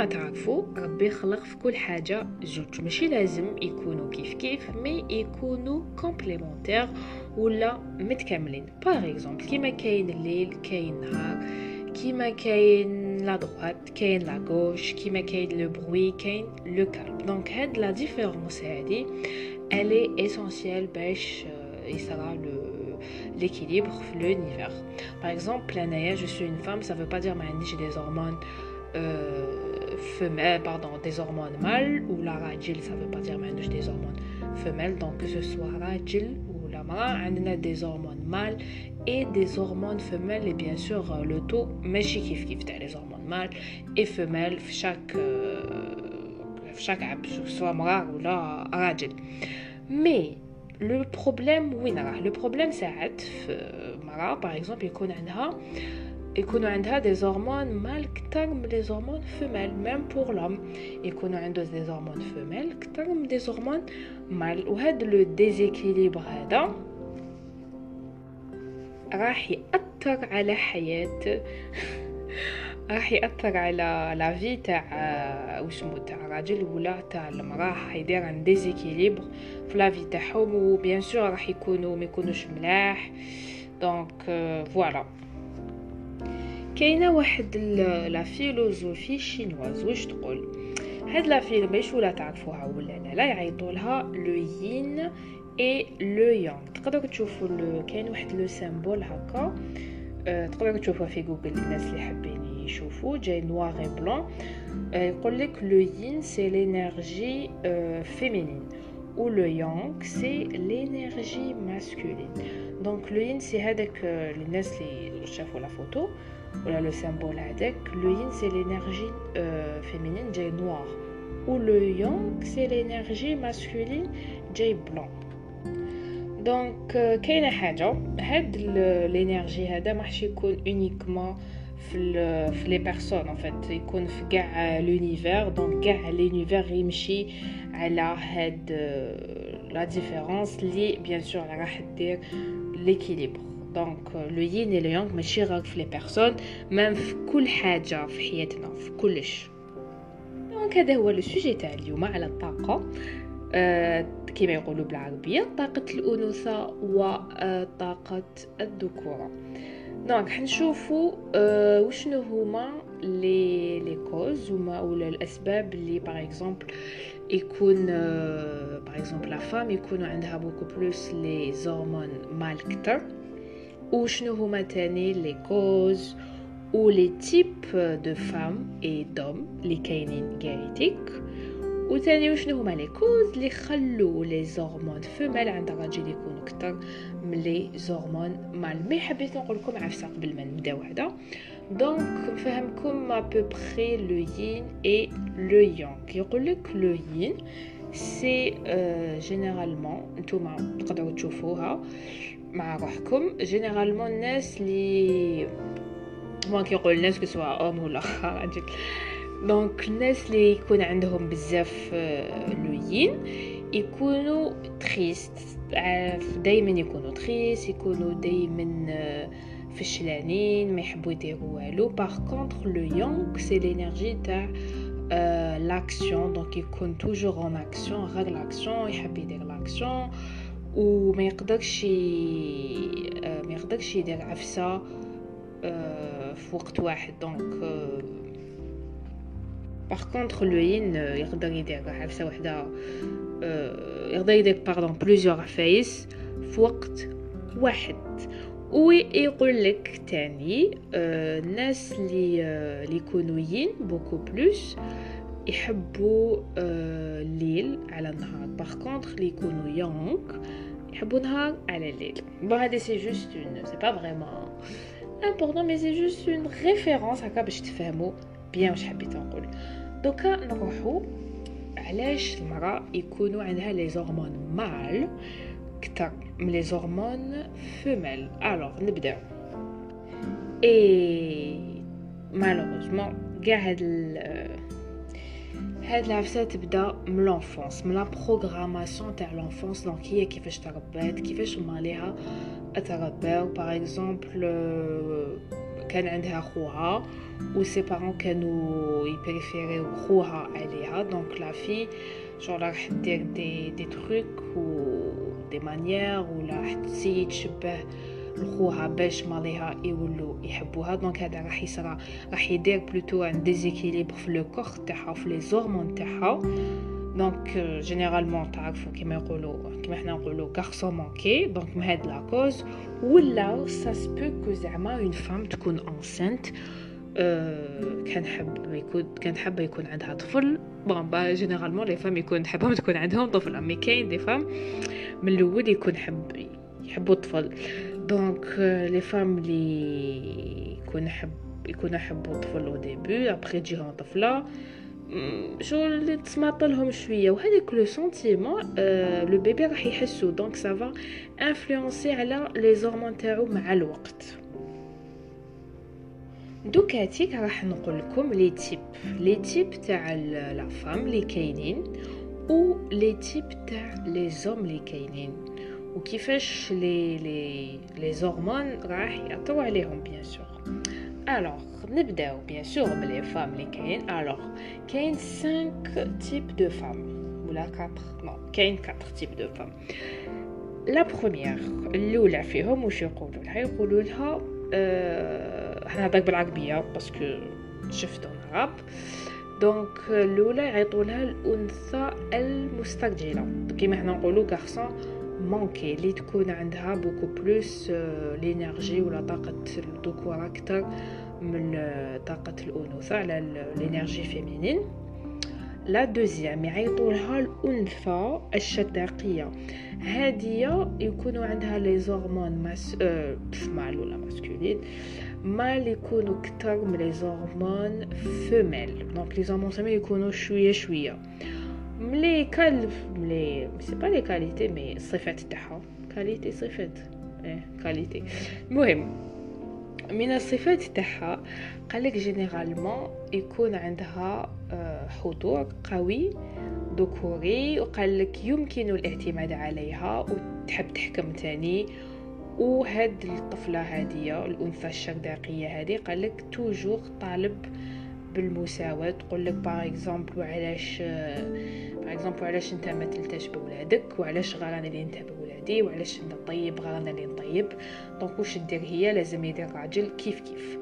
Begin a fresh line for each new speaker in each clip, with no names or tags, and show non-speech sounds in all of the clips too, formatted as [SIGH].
كما تعرفوا ربي خلق في كل حاجة. زوج ماشي لازم يكونوا كيف كيف mais يكونوا complémentaires ولا متكاملين. par exemple كيما كاين الليل كاين النهار كيما كاين la droite كاين la gauche كيما كاين le bruit كاين le calme donc هاد la différence هادي elle est essentielle باش يصرى l'équilibre في l'univers. Par exemple, l'anaya, je suis une femme, ça veut pas dire que j'ai des hormones euh, femelles, pardon, des hormones mâles, ou la rajil, ça veut pas dire mais des hormones femelles, donc que ce soit rajil ou lamra, on a des hormones mâles et des hormones femelles, et bien sûr euh, le taux, mais kif kif, les hormones mâles et femelles, chaque, euh, chaque, soit mra ou la rajil. Mais, le problème, oui, le problème, c'est que, euh, par exemple, il y a يكونوا عندها des hormones mâles كتر من les hormones femelles même pour l'homme يكونوا عنده des hormones femelles كتر من des hormones mâles وهذا le déséquilibre هذا راح يأثر على حياة راح ياثر على la vie تاع وشمو تاع الراجل ولا تاع المراه حيدير un déséquilibre في la vie تاعهم و bien sûr راح يكونوا ما يكونوش ملاح donc voilà كاينة واحد la philosophie chinoise. واش تقول؟ هاد لا فيلم باش ولا تعرفوها ولا لا؟ لا يعيطوا لها le yin et le yang تقدروا تشوفوا كاين واحد le symbole هكا. تقدروا تشوفوها في جوجل الناس اللي حابين يشوفوا. j'ai noir et blanc يقول لك le yin c'est l'énergie féminine و le yang c'est l'énergie masculine donc le yin c'est هذاك الناس اللي شافوا la photo ولا le symbole هذاك le yin c'est l'énergie féminine j'ai noir و le yang c'est l'énergie masculine j'ai blanc donc كاينة حاجة هاد l'énergie هذا ماحش يكون uniquement في في les personnes en fait يكون في كاع l'univers donc كاع l'univers يمشي على هاد la différence لي bien sûr راح دير l'équilibre donc le yin le yang ماشي غير في les personnes même في كل حاجة في حياتنا في كلش donc هذا هو le sujet تاع اليوم على الطاقة. أه كما يقولوا بالعربية طاقة الأنوثة وطاقه الذكورة. donc حنشوفوا أه وشنو هما les les causes هما ولا الأسباب اللي par exemple يكون par exemple la femme يكون عندها beaucoup plus les hormones mâles كتر وشنو هما تاني les causes و les types de femmes et d'hommes اللي كاينين génétiques وثاني وشنو هما les causes اللي خلو les hormones femelles عند الراجل يكونوا أكثر من les hormones mâles mais حبيت نقول لكم عفسه قبل ما نبداو هذا donc نفهمكم à peu près le yin et le yang يقول لك le yin c'est généralement نتوما تقدروا تشوفوها مع روحكم. généralement الناس اللي ما كيقول الناس que ce soit femme ولا راجل donc الناس اللي يكون عندهم بزاف le yin يكونوا tristes دائما يكونوا tristes يكونوا دائما فشلانين ما يحبوا يديروا والو. par contre le yang c'est l'énergie تاع l'action donc يكون toujours en action غير l'action يحب يدير l'action وما يقدرش ما يقدرش يدير عفسة في وقت واحد. donc par contre le yin يقدر يدير عفسة وحدة يقدر يدير pardon plusieurs عفايس في وقت واحد. ويقول لك تاني الناس اللي اللي يكونوا yin beaucoup plus يحبوا الليل على النهار. par contre اللي يكونوا يونغ يحبوا نهار على الليل. bon هذا c'est juste un c'est pas vraiment important mais c'est juste une référence هكا باش تفهموا bien واش حبيت نقول. دوكا نروحو علاش المرأة يكونوا عندها les hormones mâles كتر من les hormones femelles alors نبداو et malheureusement كاع هاد هاد العفسه تبدا من l'enfance من la programmation تاع l'enfance donc هي كيفاش تربات كيفاش ماليها ترباو par exemple كان عندها خوها و ses parents كانوا يبريفيريو خوها عليها donc la fille genre راح دير des des trucs و des manières ولا راح تسيي تشبه لخوها باش ماليها يولو يحبوها. donc هذا راح يصرى راح يدير plutôt un déséquilibre في le corps تاعها في les hormones تاعها. donc généralement تعرفوا كيما يقولوا كيما حنا نقولوا garçon manqué donc من هاد la cause. ولا ça se peut que زعما une femme تكون enceinte أه كان حب يكون كان حابه يكون عندها طفل. bon ben généralement les femmes يكون حابه تكون عندهم طفل. mais كاين des femmes من الأول يكون حب يحبوا الطفل. donc les femmes لي يكون حب يكون يحبوا طفل au début après تجيهم طفله شغل تسمعط لهم شوية وهذاك le sentiment le bébé راح يحسو donc ça va influencer على les hormones تاعو مع الوقت دوكاتيك راح نقول لكم les types les types تاع la femme لي كاينين و les types تاع les hommes لي كاينين وكيفاش les les les hormones راح يأثروا عليهم bien sûr. Alors نبداو bien sûr ب les femmes لي كاين. Alors كاين 5 types de femmes ولا 4 non كاين 4 types de femmes la première الاولى فيهم واش يقولوا لها؟ يقولوا لها أه نهضر بالعربية parce que شفتو العرب donc الاولى يعيطوا لها الأنثى المسترجله كيما حنا نقولوا garçon manqué اللي تكون عندها beaucoup plus l'énergie ولا طاقه الذكور أكثر من طاقه الانوثه على l'énergie féminine la deuxième يعيطوا لها الانثى الشرداقيه هاديه يكونوا عندها les hormones mas أه mâles ولا masculines mâles يكونوا كتر من les hormones femelles donc les hormones femelles يكونوا شوية شوية mais quelle mais c'est pas les qualités mais الصفات تاعها. qualité صفات et qualités. المهم من الصفات تاعها قالك généralement يكون عندها حضور قوي ذكوري وقالك يمكن الاعتماد عليها وتحب تحكم تاني. وهاد الطفلة هادية الأنثى الشرداقية هذه قالك toujours طالب بالمساواة. تقول لك par exemple وعلاش par exemple وعلاش أنت ما تلهاش بولادك وعلاش غير أنا اللي نتابع بولادي وعلاش أنت طيب غير أنا اللي نطيب. donc واش دير هي؟ لازم يدير راجل كيف كيف.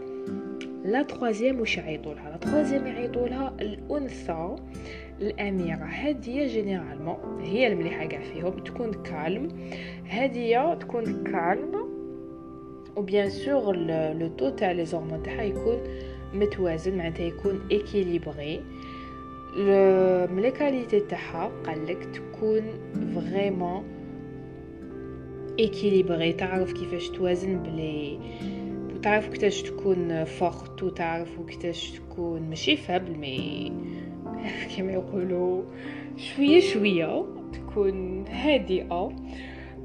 la troisième واش يعيطوا لها؟ la troisième يعيطوا لها الأنثى الأميرة. هاديه généralement هي المليحة كاع فيهم. تكون calme هاديه تكون calme و bien sûr le taux تاع les hormones تاعها يكون متوازن معناتها يكون équilibrée من les qualités تاعها قالك تكون vraiment équilibrée تعرف كيفاش توازن بلي تعرف كيفاش تكون forte وتعرف كيفاش تكون ماشي faible mais كما يقولوا شوية شوية تكون هادئة.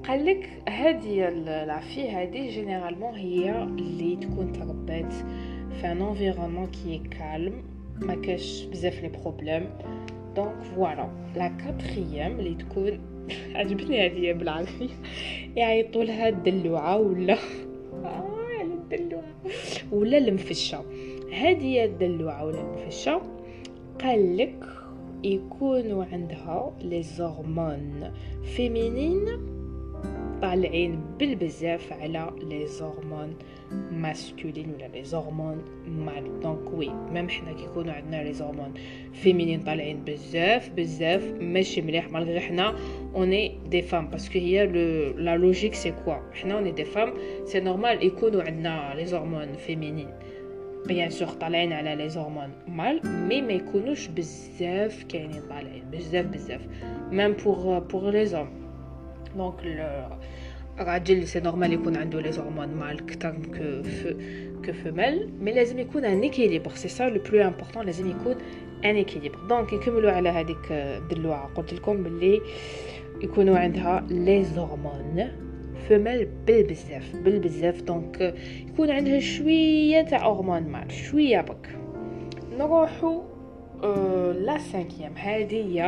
قالك هذه العفية هذه généralement هي اللي تكون تربات في un environnement qui est calme ما كاش بزاف les problèmes donc voilà la quatrième اللي تكون عجبتني هذه بالعربية يعيطوا لها الدلوعة ولا آه الدلوعة ولا المفشة هذه الدلوعة ولا المفشة قال لك يكونوا عندها les hormones féminines طالعين بالبزاف على les hormones masculines ولا les hormones mâles donc oui même حنا كيكونوا عندنا les hormones féminines طالعين بزاف بزاف ماشي مليح. malgré حنا on est des femmes parce que هي la logique c'est quoi حنا on est des femmes c'est normal يكونوا عندنا les hormones féminines bien sûr طالعين على les hormones mâles mais ما يكونوش بزاف كاينين طالعين. بزاف بزاف. même pour pour les hommes donc الراجل c'est normal يكون عنده les hormones mâles كتر que que femelles mais لازم يكون un équilibre c'est ça le plus important لازم يكون un équilibre donc نكملوا على هذيك الدلوعه قلت لكم باللي يكونوا عندها les hormones femelles بالبزاف بالبزاف donc يكون عندها شوية تاع hormones mâles شوية donc نروحو la cinquième هادي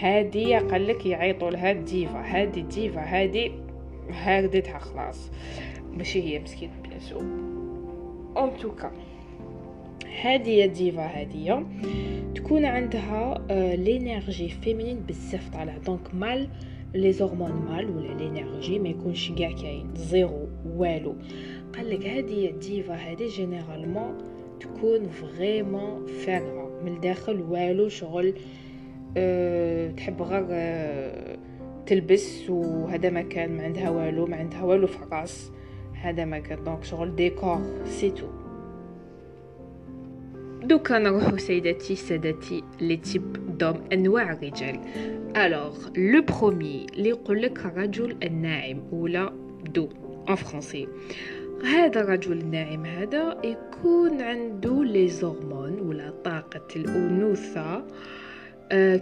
هادي قالك يعيطوا لها ديفا هادي ديفا هادي هاردتها خلاص. ماشي هي مسكين bien sûr en tout cas هذه الديفا هذه تكون عندها l'énergie féminine بزاف طالع donc mâle les hormones mâles ولا l'énergie ما يكونش كاع كاين zéro والو. قال لك هذه الديفا هذه généralement تكون vraiment فارغه من الداخل والو شغل أه تحب غير أه تلبس وهذا ما كان ما عندها والو ما عندها والو في الراس. هذا ما كان. donc شغل décor c'est tout دوكا نروحو سيداتي سادتي les types d'hommes أنواع الرجال. Alors le premier اللي يقول لك الرجل الناعم ولا doux en français هذا الرجل الناعم هذا يكون عنده les hormones ولا طاقة الأنوثة. آه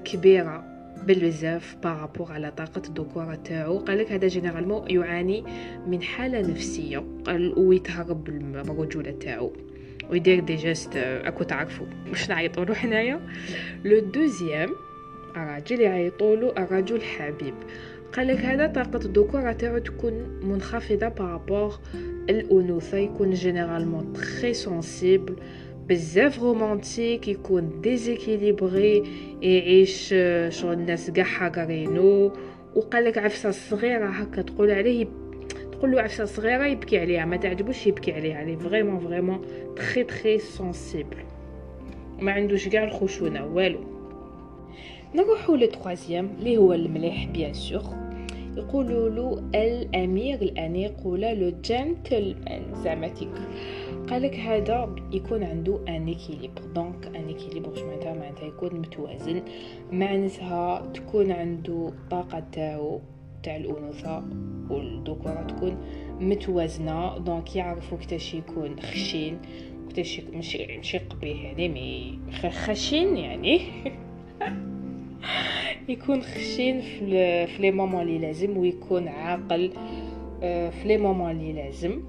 كبيرة بالبزاف par rapport على طاقة الذكورة تاعو. قالك هذا généralement يعاني من حالة نفسية. ويتهرب بالرجولة تاعو. ويدير des gestes أكو تعرفوا واش نعيطولو حنايا؟ le deuxième راجل يعيطولو الرجل حبيب. قالك هذا طاقة الذكورة تاعو تكون منخفضة par rapport الأنوثة يكون généralement très sensible بزاف romantique يكون déséquilibré يعيش شغل الناس كاع حاقرينو. وقالك عفسة صغيرة هكا تقول عليه تقول له عفسة صغيرة يبكي عليها ما تعجبوش يبكي عليها. Il est vraiment vraiment très très sensible ما عندوش كاع الخشونة والو. نروحو le troisième اللي هو المليح bien sûr. يقولوا له الامير الأنيق ولا le gentleman زعما قالك هذا يكون عنده un équilibre donc un équilibre واش معناتها معناتها يكون متوازن. معناتها تكون عنده الطاقه تاعو تاع الأنوثة والذكوره تكون متوازنة. donc يعرفوا كتاش يكون خشين كتاش ماشي ماشي قبيح يعني mais خشين يعني. [LAUGHS] يكون خشين في les moments اللي لازم ويكون عاقل آه، في les moments اللي لازم.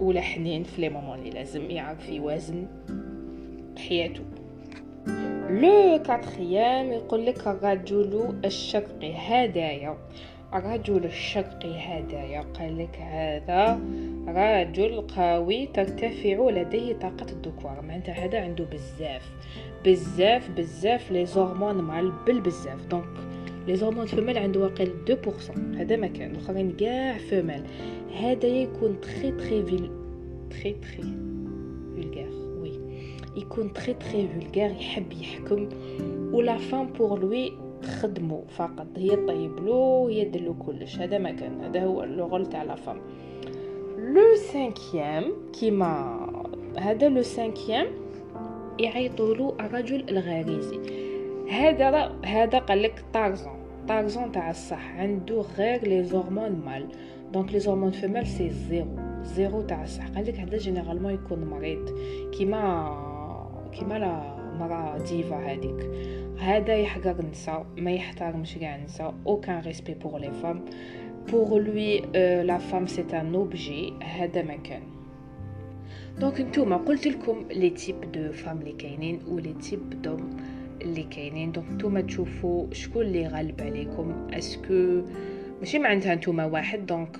ولا حنين في les moments اللي لازم يعرف يوازن حياته. le quatrième يقول لك الرجل الشرقي هدايا. الرجل الشرقي هدايا. قال لك هذا رجل قوي ترتفع لديه طاقة الذكور معناتها هذا عنده بزاف. بزاف بزاف les hormones mâles بزاف. donc les hormones femelles عنده واقيل 2% هذا ما كان الاخرين كاع femelles هذا يكون très très viril très très vulgaire oui يكون très très vulgaire يحب يحكم و la femme pour lui تخدمو فقط هي طيب له هي دلو كلش هذا ما كان هذا هو le rôle تاع la femme le cinquième كيما هذا le cinquième يعيطولو الرجل الغريزي هذا هذا قالك Tarzan Tarzan تاع الصح. عنده غير les hormones mâles. donc les hormones femelles c'est zéro zéro تاع الصح. قالك هذا généralement يكون مريض. كيما كيما لا مرا ديفا هذيك. هذا يحقر النساء ما يحترمش كاع النساء aucun respect pour les femmes pour lui la femme c'est un objet هذا ما كان. donc نتوما قلت لكم les types de femmes اللي كاينين و les types d'hommes اللي كاينين. donc نتوما تشوفوا شكون اللي غالب عليكم. est-ce que ماشي معناتها نتوما واحد donc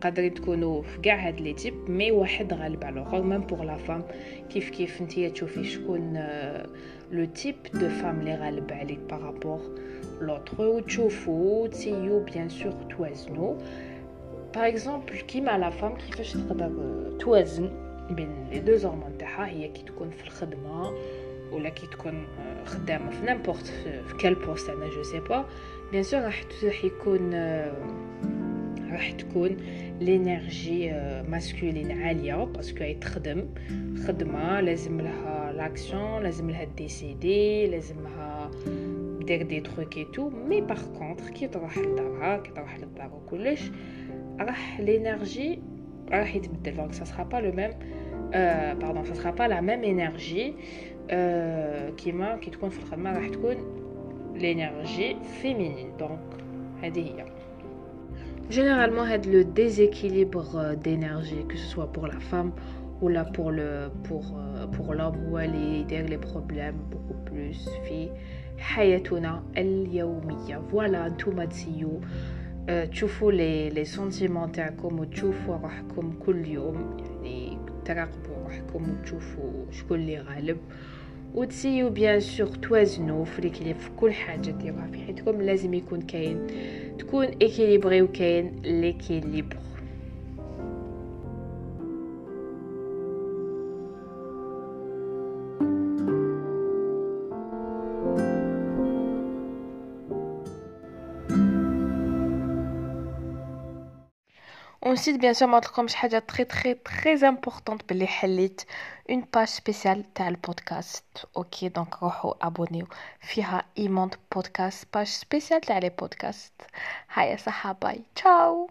قادرين تكونوا في كاع هاد les types mais واحد غالب. على الآخر même pour la femme كيف كيف نتيا تشوفي شكون le type de femme اللي غالب عليك par rapport l'autre وتشوفوا تسيو bien sûr توازنوا. par exemple كيما la femme كيفاش تقدر توازن بين les deux hormones تاعها؟ هي كي تكون في الخدمة ولا كي تكون خدامة في n'importe في quel poste أنا je sais pas bien sûr راح راح يكون راح تكون l'énergie masculine عالية parce que هي تخدم. خدمة لازم لها l'action لازم لها décider لازم لها دير des trucs et tout mais par contre كي تروح لدارها كي تروح للدار وكلش راح l'énergie راح يتبدل. donc ça sera pas le même pardon ça sera pas la même énergie كيما كي تكون في الخدمه راح تكون l'énergie féminine donc هذه هي généralement هاد le déséquilibre d'énergie que ce soit pour la femme ولا pour le pour pour l'homme هو اللي يدير les problèmes beaucoup plus في حياتنا اليوميه voilà نتوما تسيو تشوفوا les les sentiments تاعكم وتشوفوا روحكم كل يوم يعني تراقبوا روحكم وتشوفوا شكون اللي غالب. وتسيو bien sûr توازنوا في في كل حاجة ديروها في حياتكم. لازم يكون كاين تكون équilibré وكاين l'équilibre ونسيت بيان سور ما تلقاوش حاجه تري تري تري امبورطونط بلي حليت اون باج سبيسيال تاع البودكاست اوكي دونك روحوا ابونيو فيها ايموند بودكاست باج سبيسيال تاع لي بودكاست هيا صحه باي تشاو